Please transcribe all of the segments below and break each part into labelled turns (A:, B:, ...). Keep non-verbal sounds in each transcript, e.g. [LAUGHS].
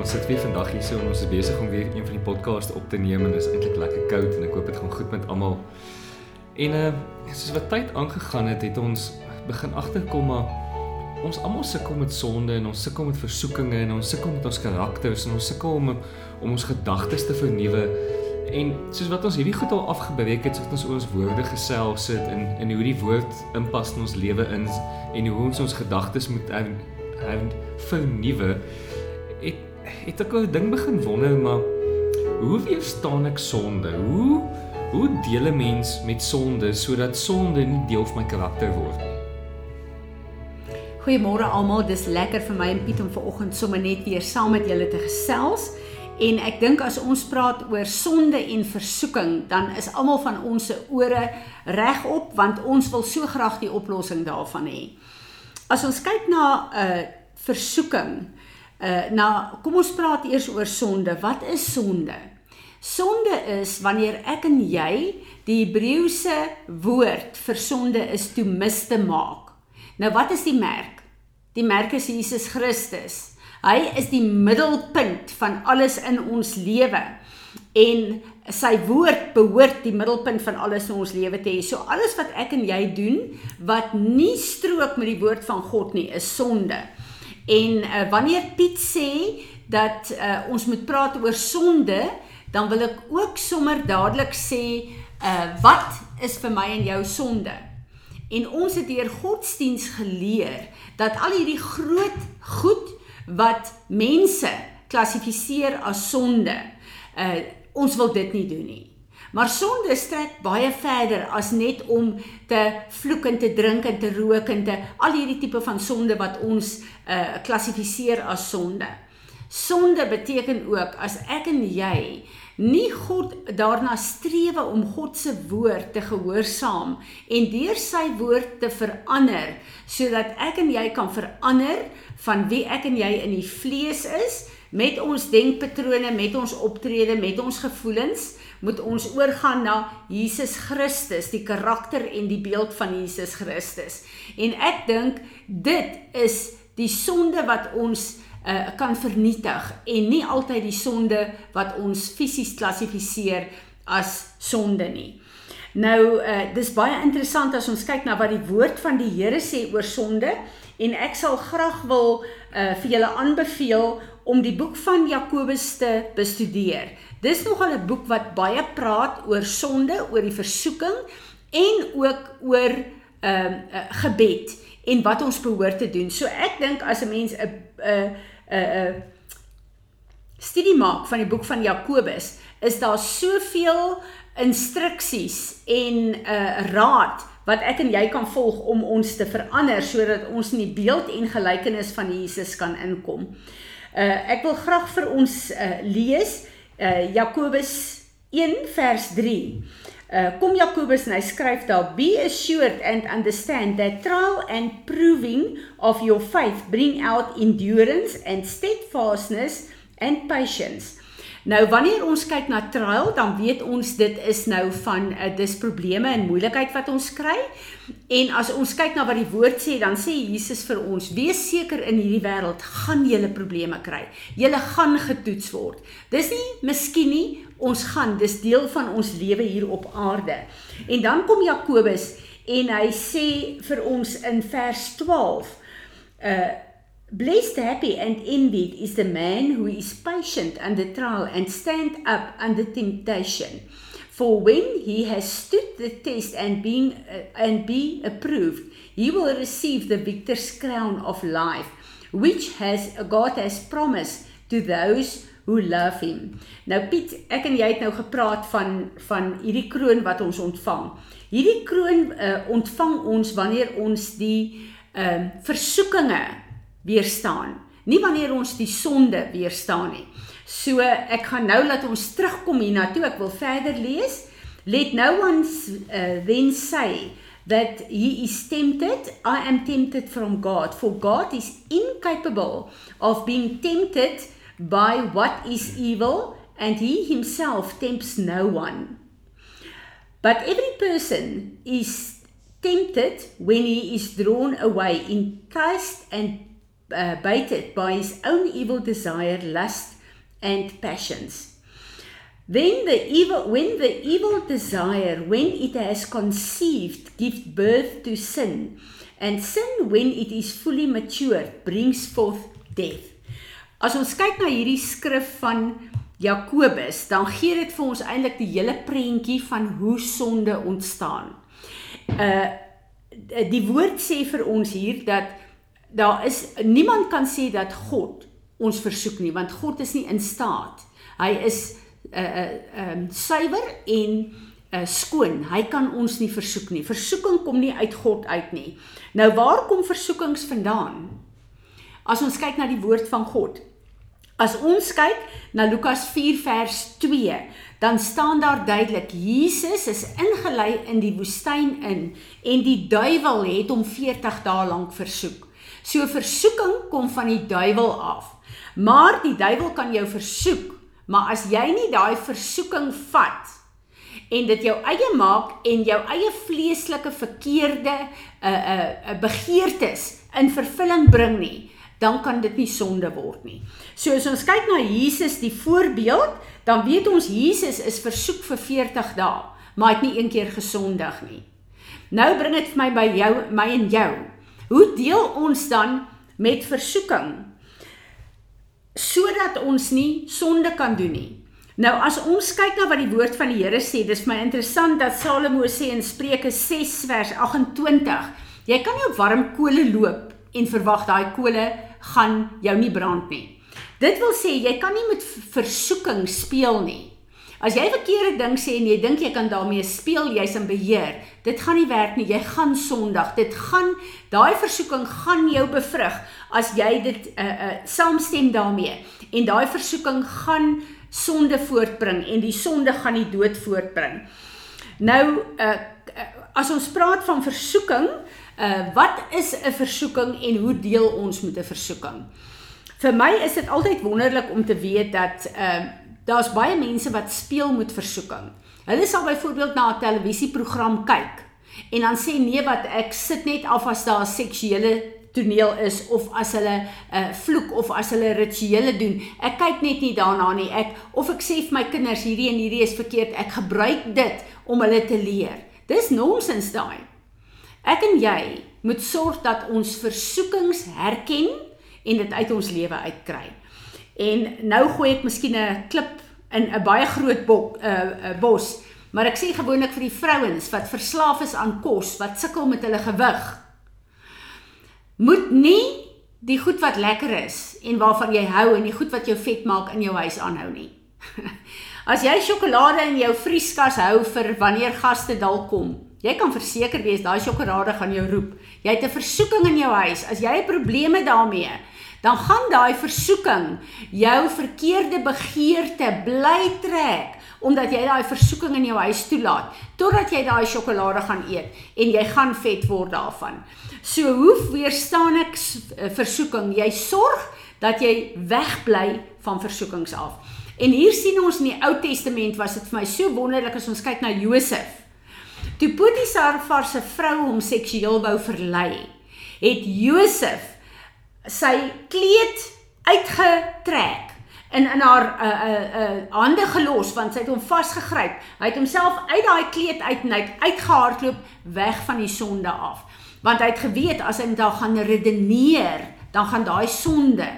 A: Ons sit weer vandag hier so en ons is besig om weer een van die podcasts op te neem en dit is eintlik lekker koud en ek hoop dit gaan goed met almal. En uh soos wat tyd aangegaan het, het ons begin agterkom maar ons almal sukkel met sonde en ons sukkel met versoekinge en ons sukkel met ons karakters en ons sukkel om om ons gedagtes te vernuwe. En soos wat ons hierdie goed al afgebreek het, soos ons oor ons woorde gesels het en en hoe die woord inpas in ons lewe in en hoe ons ons gedagtes moet er, er, vernuwe, het het ek 'n ding begin wonder maar hoe weerstaan ek sonde? Hoe hoe deel 'n mens met sonde sodat sonde nie deel van my karakter word nie?
B: Goeiemôre almal, dis lekker vir my en Piet om vanoggend sommer net weer saam met julle te gesels. En ek dink as ons praat oor sonde en versoeking, dan is almal van ons se ore regop want ons wil so graag die oplossing daarvan hê. As ons kyk na 'n uh, versoeking, uh nou kom ons praat eers oor sonde. Wat is sonde? Sonde is wanneer ek en jy die Hebreëse woord vir sonde is toe mis te maak. Nou wat is die merk? Die merk is Jesus Christus. Hy is die middelpunt van alles in ons lewe. En sy woord behoort die middelpunt van alles in ons lewe te hê. So alles wat ek en jy doen wat nie strook met die woord van God nie, is sonde. En uh, wanneer Piet sê dat uh, ons moet praat oor sonde, dan wil ek ook sommer dadelik sê uh, wat is vir my en jou sonde? En ons het deur godsdiens geleer dat al hierdie groot goed wat mense klassifiseer as sonde, uh ons wil dit nie doen nie. Maar sonde strek baie verder as net om te vloek en te drink en te rook en te al hierdie tipe van sonde wat ons uh klassifiseer as sonde. Sonde beteken ook as ek en jy nie God daarna strewe om God se woord te gehoorsaam en deur sy woord te verander sodat ek en jy kan verander van wie ek en jy in die vlees is met ons denkpatrone, met ons optrede, met ons gevoelens, moet ons oorgaan na Jesus Christus, die karakter en die beeld van Jesus Christus. En ek dink dit is die sonde wat ons uh, kan vernietig en nie altyd die sonde wat ons fisies klassifiseer as sonde nie. Nou uh, dis baie interessant as ons kyk na wat die woord van die Here sê oor sonde en ek sal graag wil uh, vir julle aanbeveel om die boek van Jakobus te bestudeer. Dis nogal 'n boek wat baie praat oor sonde, oor die versoeking en ook oor ehm uh, uh, gebed en wat ons behoort te doen. So ek dink as 'n mens 'n 'n 'n studie maak van die boek van Jakobus, is daar soveel instruksies en 'n uh, raad wat ek en jy kan volg om ons te verander sodat ons in die beeld en gelykenis van Jesus kan inkom. Uh ek wil graag vir ons uh, lees uh Jakobus 1 vers 3. Uh, kom Jakobus en hy skryf daar be assured and understand that trial and proving of your faith bring out endurance and steadfastness and patience. Nou wanneer ons kyk na trial, dan weet ons dit is nou van uh, eh, dis probleme en moeilikheid wat ons kry. En as ons kyk na wat die woord sê, dan sê Jesus vir ons: "Wees seker in hierdie wêreld gaan jy probleme kry. Jy gaan getoets word." Dis nie miskien nie, ons gaan, dis deel van ons lewe hier op aarde. En dan kom Jakobus en hy sê vir ons in vers 12: "Uh Blessed, happy, and envied is the man who is patient under trial and stand up under temptation. For when he has stood the test and being uh, and be approved, he will receive the victor's crown of life, which has God has promised to those who love him. Nou Piet, ek en jy het nou gepraat van van hierdie kroon wat ons ontvang. Hierdie kroon uh, ontvang ons wanneer ons die ehm uh, versoekinge weerstaan. Nie wanneer ons die sonde weerstaan nie. So ek gaan nou laat ons terugkom hiernatoe. Ek wil verder lees. Let no one uh, then say that he is tempted. I am tempted from God, for God is incapable of being tempted by what is evil, and he himself tempts no one. But every person is tempted when he is drawn away, enticed and uh, baited by his own evil desire, lust, and passions. Then the evil, when the evil desire, when it has conceived, gives birth to sin, and sin, when it is fully matured, brings forth death. As ons kyk na hierdie skrif van Jakobus, dan gee dit vir ons eintlik die hele prentjie van hoe sonde ontstaan. Uh die woord sê vir ons hier dat daar is niemand kan sê dat God ons versoek nie, want God is nie in staat. Hy is uh uh um suiwer en uh skoon. Hy kan ons nie versoek nie. Versoeking kom nie uit God uit nie. Nou waar kom versoekings vandaan? As ons kyk na die woord van God, As ons kyk na Lukas 4 vers 2, dan staan daar duidelik Jesus is ingelei in die woestyn in en die duiwel het hom 40 dae lank versoek. So versoeking kom van die duiwel af. Maar die duiwel kan jou versoek, maar as jy nie daai versoeking vat en dit jou eie maak en jou eie vleeslike verkeerde uh uh begeertes in vervulling bring nie, dan kan dit nie sonde word nie. So as ons kyk na Jesus die voorbeeld, dan weet ons Jesus is versoek vir 40 dae, maar het nie een keer gesondig nie. Nou bring dit vir my by jou, my en jou. Hoe deel ons dan met versoeking sodat ons nie sonde kan doen nie? Nou as ons kyk na wat die woord van die Here sê, dis my interessant dat Salomo sê in Spreuke 6 vers 28, jy kan nie op warm kole loop en verwag daai kole gaan jou nie brand nie. Dit wil sê jy kan nie met versoeking speel nie. As jy verkeerde ding sê en jy dink jy kan daarmee speel, jy's in beheer. Dit gaan nie werk nie. Jy gaan sondig. Dit gaan daai versoeking gaan jou bevrug as jy dit uh uh saamstem daarmee. En daai versoeking gaan sonde voortbring en die sonde gaan die dood voortbring. Nou uh as ons praat van versoeking, uh wat is 'n versoeking en hoe deel ons met 'n versoeking? Vir my is dit altyd wonderlik om te weet dat uh daar's baie mense wat speel met versoeking. Hulle sal byvoorbeeld na 'n televisieprogram kyk en dan sê nee wat ek sit net af as daar 'n seksuele toneel is of as hulle 'n uh, vloek of as hulle rituele doen. Ek kyk net nie daarna nie. Ek of ek sê vir my kinders hierdie en hierdie is verkeerd. Ek gebruik dit om hulle te leer. Dis nonsens daai. Ek en jy moet sorg dat ons versoekings herken en dit uit ons lewe uitkry. En nou gooi ek miskien 'n klip in 'n baie groot bok 'n uh, uh, bos, maar ek sê gewoonlik vir die vrouens wat verslaaf is aan kos, wat sukkel met hulle gewig, moet nie die goed wat lekker is en waarvan jy hou en die goed wat jou vet maak in jou huis aanhou nie. [LAUGHS] As jy sjokolade in jou vrieskas hou vir wanneer gaste dalk kom, Jy kan verseker wees daai sjokolade gaan jou roep. Jy het 'n versoeking in jou huis. As jy probleme daarmee, dan gaan daai versoeking jou verkeerde begeerte bly trek omdat jy daai versoeking in jou huis toelaat totdat jy daai sjokolade gaan eet en jy gaan vet word daarvan. So hoe weerstaan ek eh, versoeking? Jy sorg dat jy wegbly van versoekings af. En hier sien ons in die Ou Testament was dit vir my so wonderlik as ons kyk na Josef. Toe Potifar se vrou hom seksueel wou verlei, het Josef sy kleed uitgetrek en in haar uh uh uh hande gelos want sy het hom vasgegryp. Hy het homself uit daai kleed uit uit uitgehardloop weg van die sonde af. Want hy het geweet as hy daar gaan redeneer, dan gaan daai sonde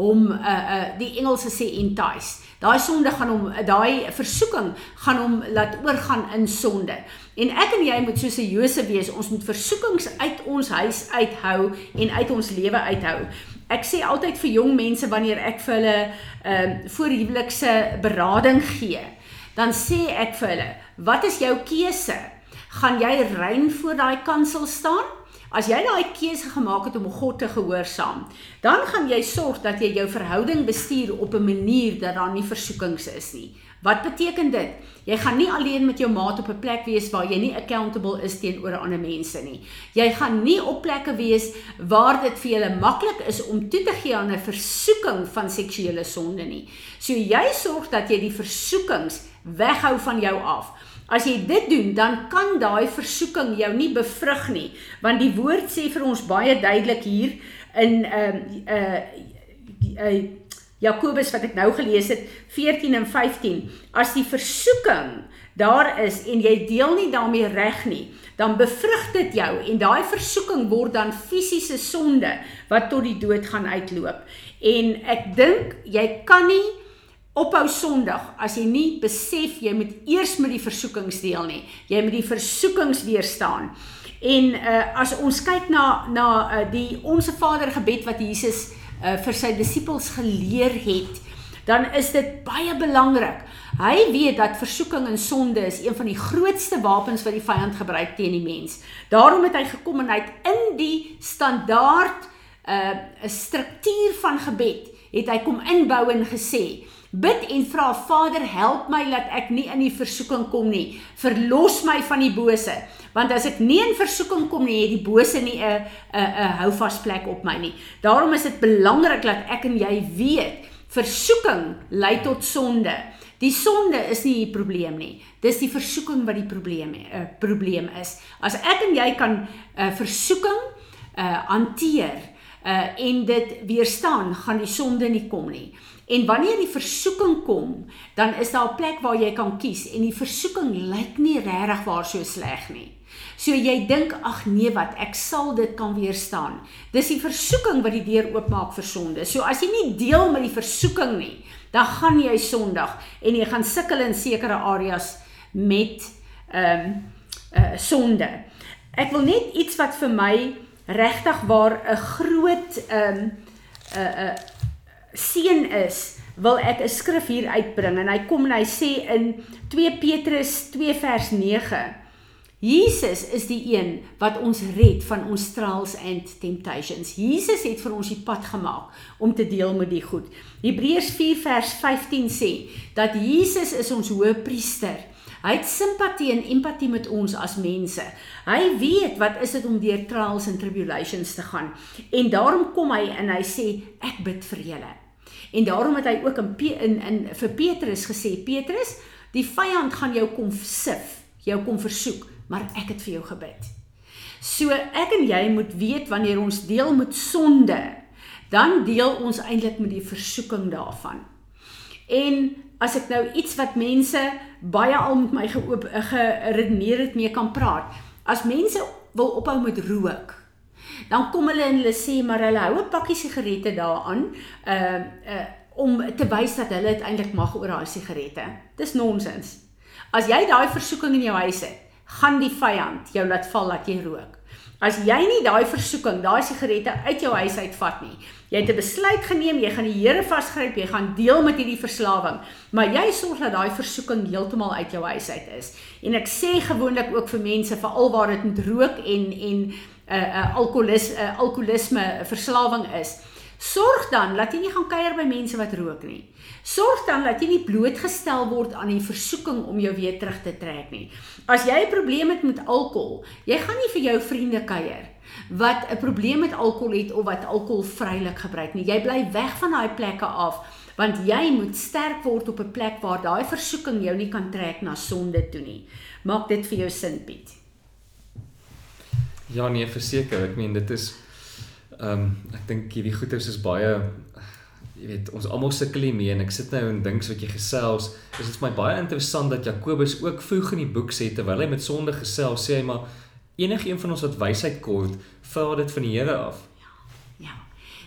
B: hom uh uh die Engelse sê entice. Daai sonde gaan hom daai versoeking gaan hom laat oorgaan in sonde. En ek en jy moet soos 'n Josef wees, ons moet versoekings uit ons huis uithou en uit ons lewe uithou. Ek sê altyd vir jong mense wanneer ek vir hulle ehm uh, voorhuwelikse berading gee, dan sê ek vir hulle, "Wat is jou keuse? Gaan jy rein voor daai kansel staan?" As jy daai keuse gemaak het om God te gehoorsaam, dan gaan jy sorg dat jy jou verhouding bestuur op 'n manier dat daar nie versoekings is nie. Wat beteken dit? Jy gaan nie alleen met jou maat op 'n plek wees waar jy nie accountable is teenoor ander mense nie. Jy gaan nie op plekke wees waar dit vir julle maklik is om toe te gee aan 'n versoeking van seksuele sonde nie. So jy sorg dat jy die versoekings weghou van jou af. As jy dit doen, dan kan daai versoeking jou nie bevrug nie, want die woord sê vir ons baie duidelik hier in ehm uh, uh, uh Jakobus wat ek nou gelees het 14 en 15 as die versoeking daar is en jy deel nie daarmee reg nie dan bevrug dit jou en daai versoeking word dan fisiese sonde wat tot die dood gaan uitloop. En ek dink jy kan nie ophou sondig as jy nie besef jy moet eers met die versoekings deel nie jy moet die versoekings weerstaan en uh, as ons kyk na na uh, die onsse Vader gebed wat Jesus uh, vir sy disippels geleer het, dan is dit baie belangrik. Hy weet dat versoeking en sonde is een van die grootste wapens wat die vyand gebruik teen die mens. Daarom het hy gekom en hy het in die standaard uh, 'n struktuur van gebed het hy kom inbou en gesê bid en vra Vader help my dat ek nie in die versoeking kom nie verlos my van die bose want as ek nie in versoeking kom nie, het die bose nie 'n 'n 'n houvas plek op my nie. Daarom is dit belangrik dat ek en jy weet, versoeking lei tot sonde. Die sonde is nie die probleem nie. Dis die versoeking wat die probleem 'n uh, probleem is. As ek en jy kan 'n uh, versoeking uh hanteer uh en dit weerstaan, gaan die sonde nie kom nie. En wanneer die versoeking kom, dan is daar 'n plek waar jy kan kies en die versoeking lyk nie regtig waar so sleg nie. So jy dink ag nee wat ek sal dit kan weerstaan. Dis die versoeking wat die deur oopmaak vir sonde. So as jy nie deel met die versoeking nie, dan gaan jy sondig en jy gaan sukkel in sekere areas met ehm um, uh sonde. Ek wil net iets wat vir my regtig waar 'n groot ehm um, 'n uh, 'n uh, seën is wil ek 'n skrif hier uitbring en hy kom en hy sê in 2 Petrus 2 vers 9 Jesus is die een wat ons red van ons trials and temptations. Jesus het vir ons die pad gemaak om te deel met die goed. Hebreërs 4 vers 15 sê dat Jesus is ons hoëpriester. Hy het simpatie en empatie met ons as mense. Hy weet wat is dit om deur trials and tribulations te gaan. En daarom kom hy en hy sê ek bid vir julle. En daarom het hy ook in in, in vir Petrus gesê, Petrus, die vyand gaan jou kom sif, jou kom versoek maar ek het vir jou gebid. So ek en jy moet weet wanneer ons deel met sonde, dan deel ons eintlik met die versoeking daarvan. En as ek nou iets wat mense baie al met my geredeneer het mee kan praat, as mense wil ophou met rook, dan kom hulle en hulle sê maar hulle hou 'n pakkie sigarette daaraan, uh uh om te wys dat hulle eintlik mag oor daai sigarette. Dis nonsens. As jy daai versoeking in jou huis het, gaan die vyand jou laat val dat jy rook. As jy nie daai versoeking, daai sigarette uit jou huis uitvat nie, jy het 'n besluit geneem, jy gaan die Here vasgryp, jy gaan deel met hierdie verslawing, maar jy sorg dat daai versoeking heeltemal uit jou huis uit is. En ek sê gewoonlik ook vir mense veral waar dit met rook en en 'n uh, uh, alkoholis 'n uh, alkoholisme verslawing is, Sorg dan dat jy nie gaan kuier by mense wat rook nie. Sorg dan dat jy nie blootgestel word aan die versoeking om jou weer terug te trek nie. As jy 'n probleem het met alkohol, jy gaan nie vir jou vriende kuier wat 'n probleem met alkohol het of wat alkohol vrylik gebruik nie. Jy bly weg van daai plekke af want jy moet sterk word op 'n plek waar daai versoeking jou nie kan trek na sonde toe nie. Maak dit vir jou sin, Piet.
A: Ja nee, verseker, ek meen dit is Ehm um, ek dink hierdie goeters is baie jy weet ons almal sukkel hiermee en ek sit nou en dink so wat jy gesels is dit vir my baie interessant dat Jakobus ook vroeg in die boek sê terwyl hy met sonde gesels sê hy maar enige een van ons wat wysheid kort vra dit van die Here af.
B: Ja.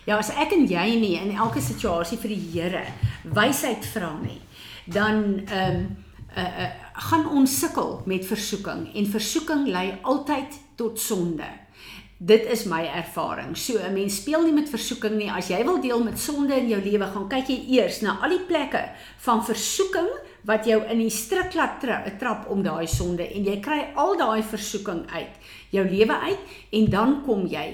B: Ja, as ek en jy nie in elke situasie vir die Here wysheid vra nie, dan ehm um, uh, uh, gaan ons sukkel met versoeking en versoeking lei altyd tot sonde. Dit is my ervaring. So 'n mens speel nie met versoeking nie. As jy wil deel met sonde in jou lewe, gaan kyk jy eers na al die plekke van versoeking wat jou in die struik laat tra trap om daai sonde en jy kry al daai versoeking uit jou lewe uit en dan kom jy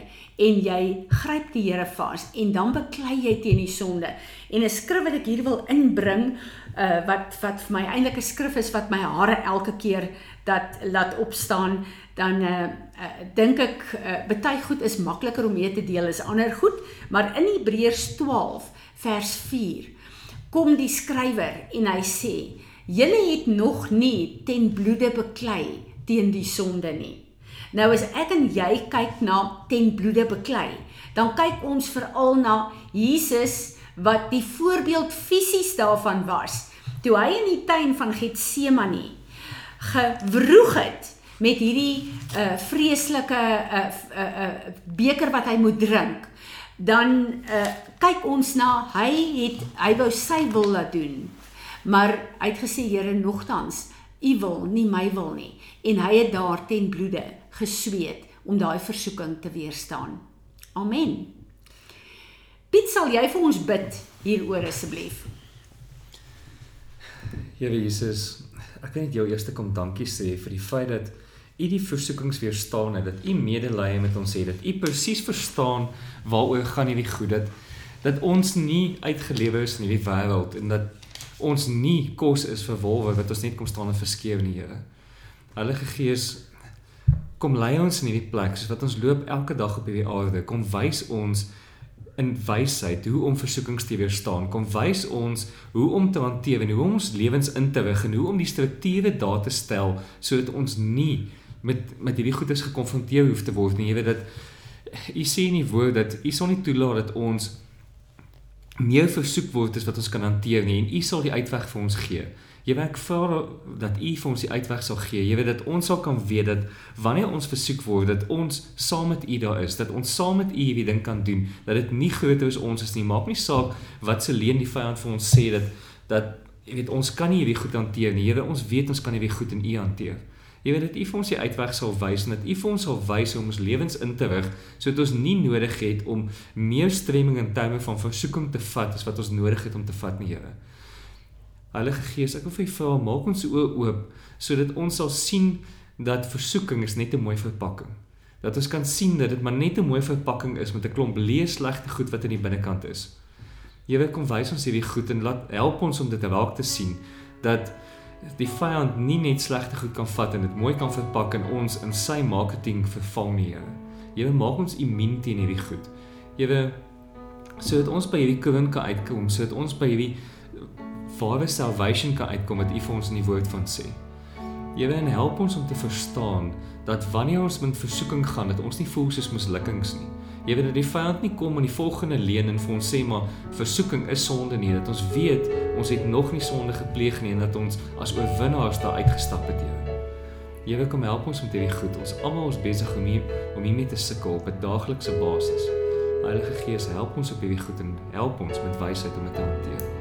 B: en jy gryp die Here vas en dan beklei jy teen die sonde. En 'n skrif wat ek hier wil inbring, uh wat wat vir my eintlik 'n skrif is wat my hare elke keer dat laat opstaan dan uh, uh dink ek uh, baie goed is makliker om mee te deel as ander goed, maar in Hebreërs 12 vers 4 kom die skrywer en hy sê julle het nog nie ten bloede beklei teen die sonde nie. Nou as ek en jy kyk na ten bloede beklei, dan kyk ons veral na Jesus wat die voorbeeld fisies daarvan was. Toe hy in die tuin van Getsemane gewroeg het met hierdie uh vreeslike uh, uh uh beker wat hy moet drink, dan uh kyk ons na hy het hy wou sy wil laat doen. Maar hy het gesê Here nogtans, u wil, nie my wil nie. En hy het daar ten bloede gesweet om daai versoeking te weerstaan. Amen. Piet, sal jy vir ons bid hieroor asseblief?
A: Here Jesus, ek wil net jou eerste kom dankie sê vir die feit dat U die versoekings weerstaan het, dat U medelee met ons het, dat U presies verstaan waaroor gaan hierdie goed dat dat ons nie uitgelewer is in hierdie wêreld en dat ons nie kos is vir wolwe wat ons net kom staan en verskeer nie, Here. Heilige Gees, kom lei ons in hierdie plek soos wat ons loop elke dag op hierdie aarde. Kom wys ons in wysheid hoe om versoekings te weerstaan. Kom wys ons hoe om te hanteer en hoe om ons lewens in te rig en hoe om die strukture daar te stel sodat ons nie met met hierdie goedes gekonfronteer hoef te word nie. Jy weet dat u sê in die woord dat u sal nie toelaat dat ons meer versoek word as wat ons kan hanteer nie en u sal die uitweg vir ons gee. Jy weet ek vra dat U vir ons die uitweg sal gee. Jy weet dat ons sal kan weet dat wanneer ons versoek word dat ons saam met U daar is, dat ons saam met U hierdie ding kan doen, dat dit nie groter as ons is nie. Maak nie saak wat se leen die vyand vir ons sê dat dat jy weet ons kan nie hierdie goed hanteer nie. Here, ons weet ons kan hierdie goed in U hanteer. Jy weet dat U vir ons die uitweg sal wys en dat U vir ons sal wys hoe om ons lewens in te rig sodat ons nie nodig het om meer stremming in terme van versoeking te vat as wat ons nodig het om te vat nie, Here. Heilige Gees, ek wil vir U vra, maak ons oë oop sodat ons sal sien dat versoeking is net 'n mooi verpakking. Dat ons kan sien dat dit maar net 'n mooi verpakking is met 'n klomp leë slegte goed wat in die binnekant is. Here, kom wys ons hierdie goed en laat help ons om dit raak te sien dat die vyand nie net slegte goed kan vat en dit mooi kan verpak en ons in sy marketing vervang nie, Here. Here, maak ons immuun teen hierdie goed. Here, sodat ons by hierdie kroon kan uitkom, sodat ons by hierdie ware salvation kan uitkom wat U vir ons in die woord van sê. Here en help ons om te verstaan dat wanneer ons met versoeking gaan, dat ons nie voel soos mislukkings nie. Weet dat die vyand nie kom in die volgende leen en vir ons sê maar versoeking is sonde nie, dat ons weet ons het nog nie sonde gepleeg nie en dat ons as oorwinnaars daar uitgestap het, Here. Here kom help ons met hierdie goed. Ons almal is besig om hier om hiermee te sukkel op 'n daaglikse basis. Heilige Gees, help ons op hierdie goed en help ons met wysheid om dit te hanteer.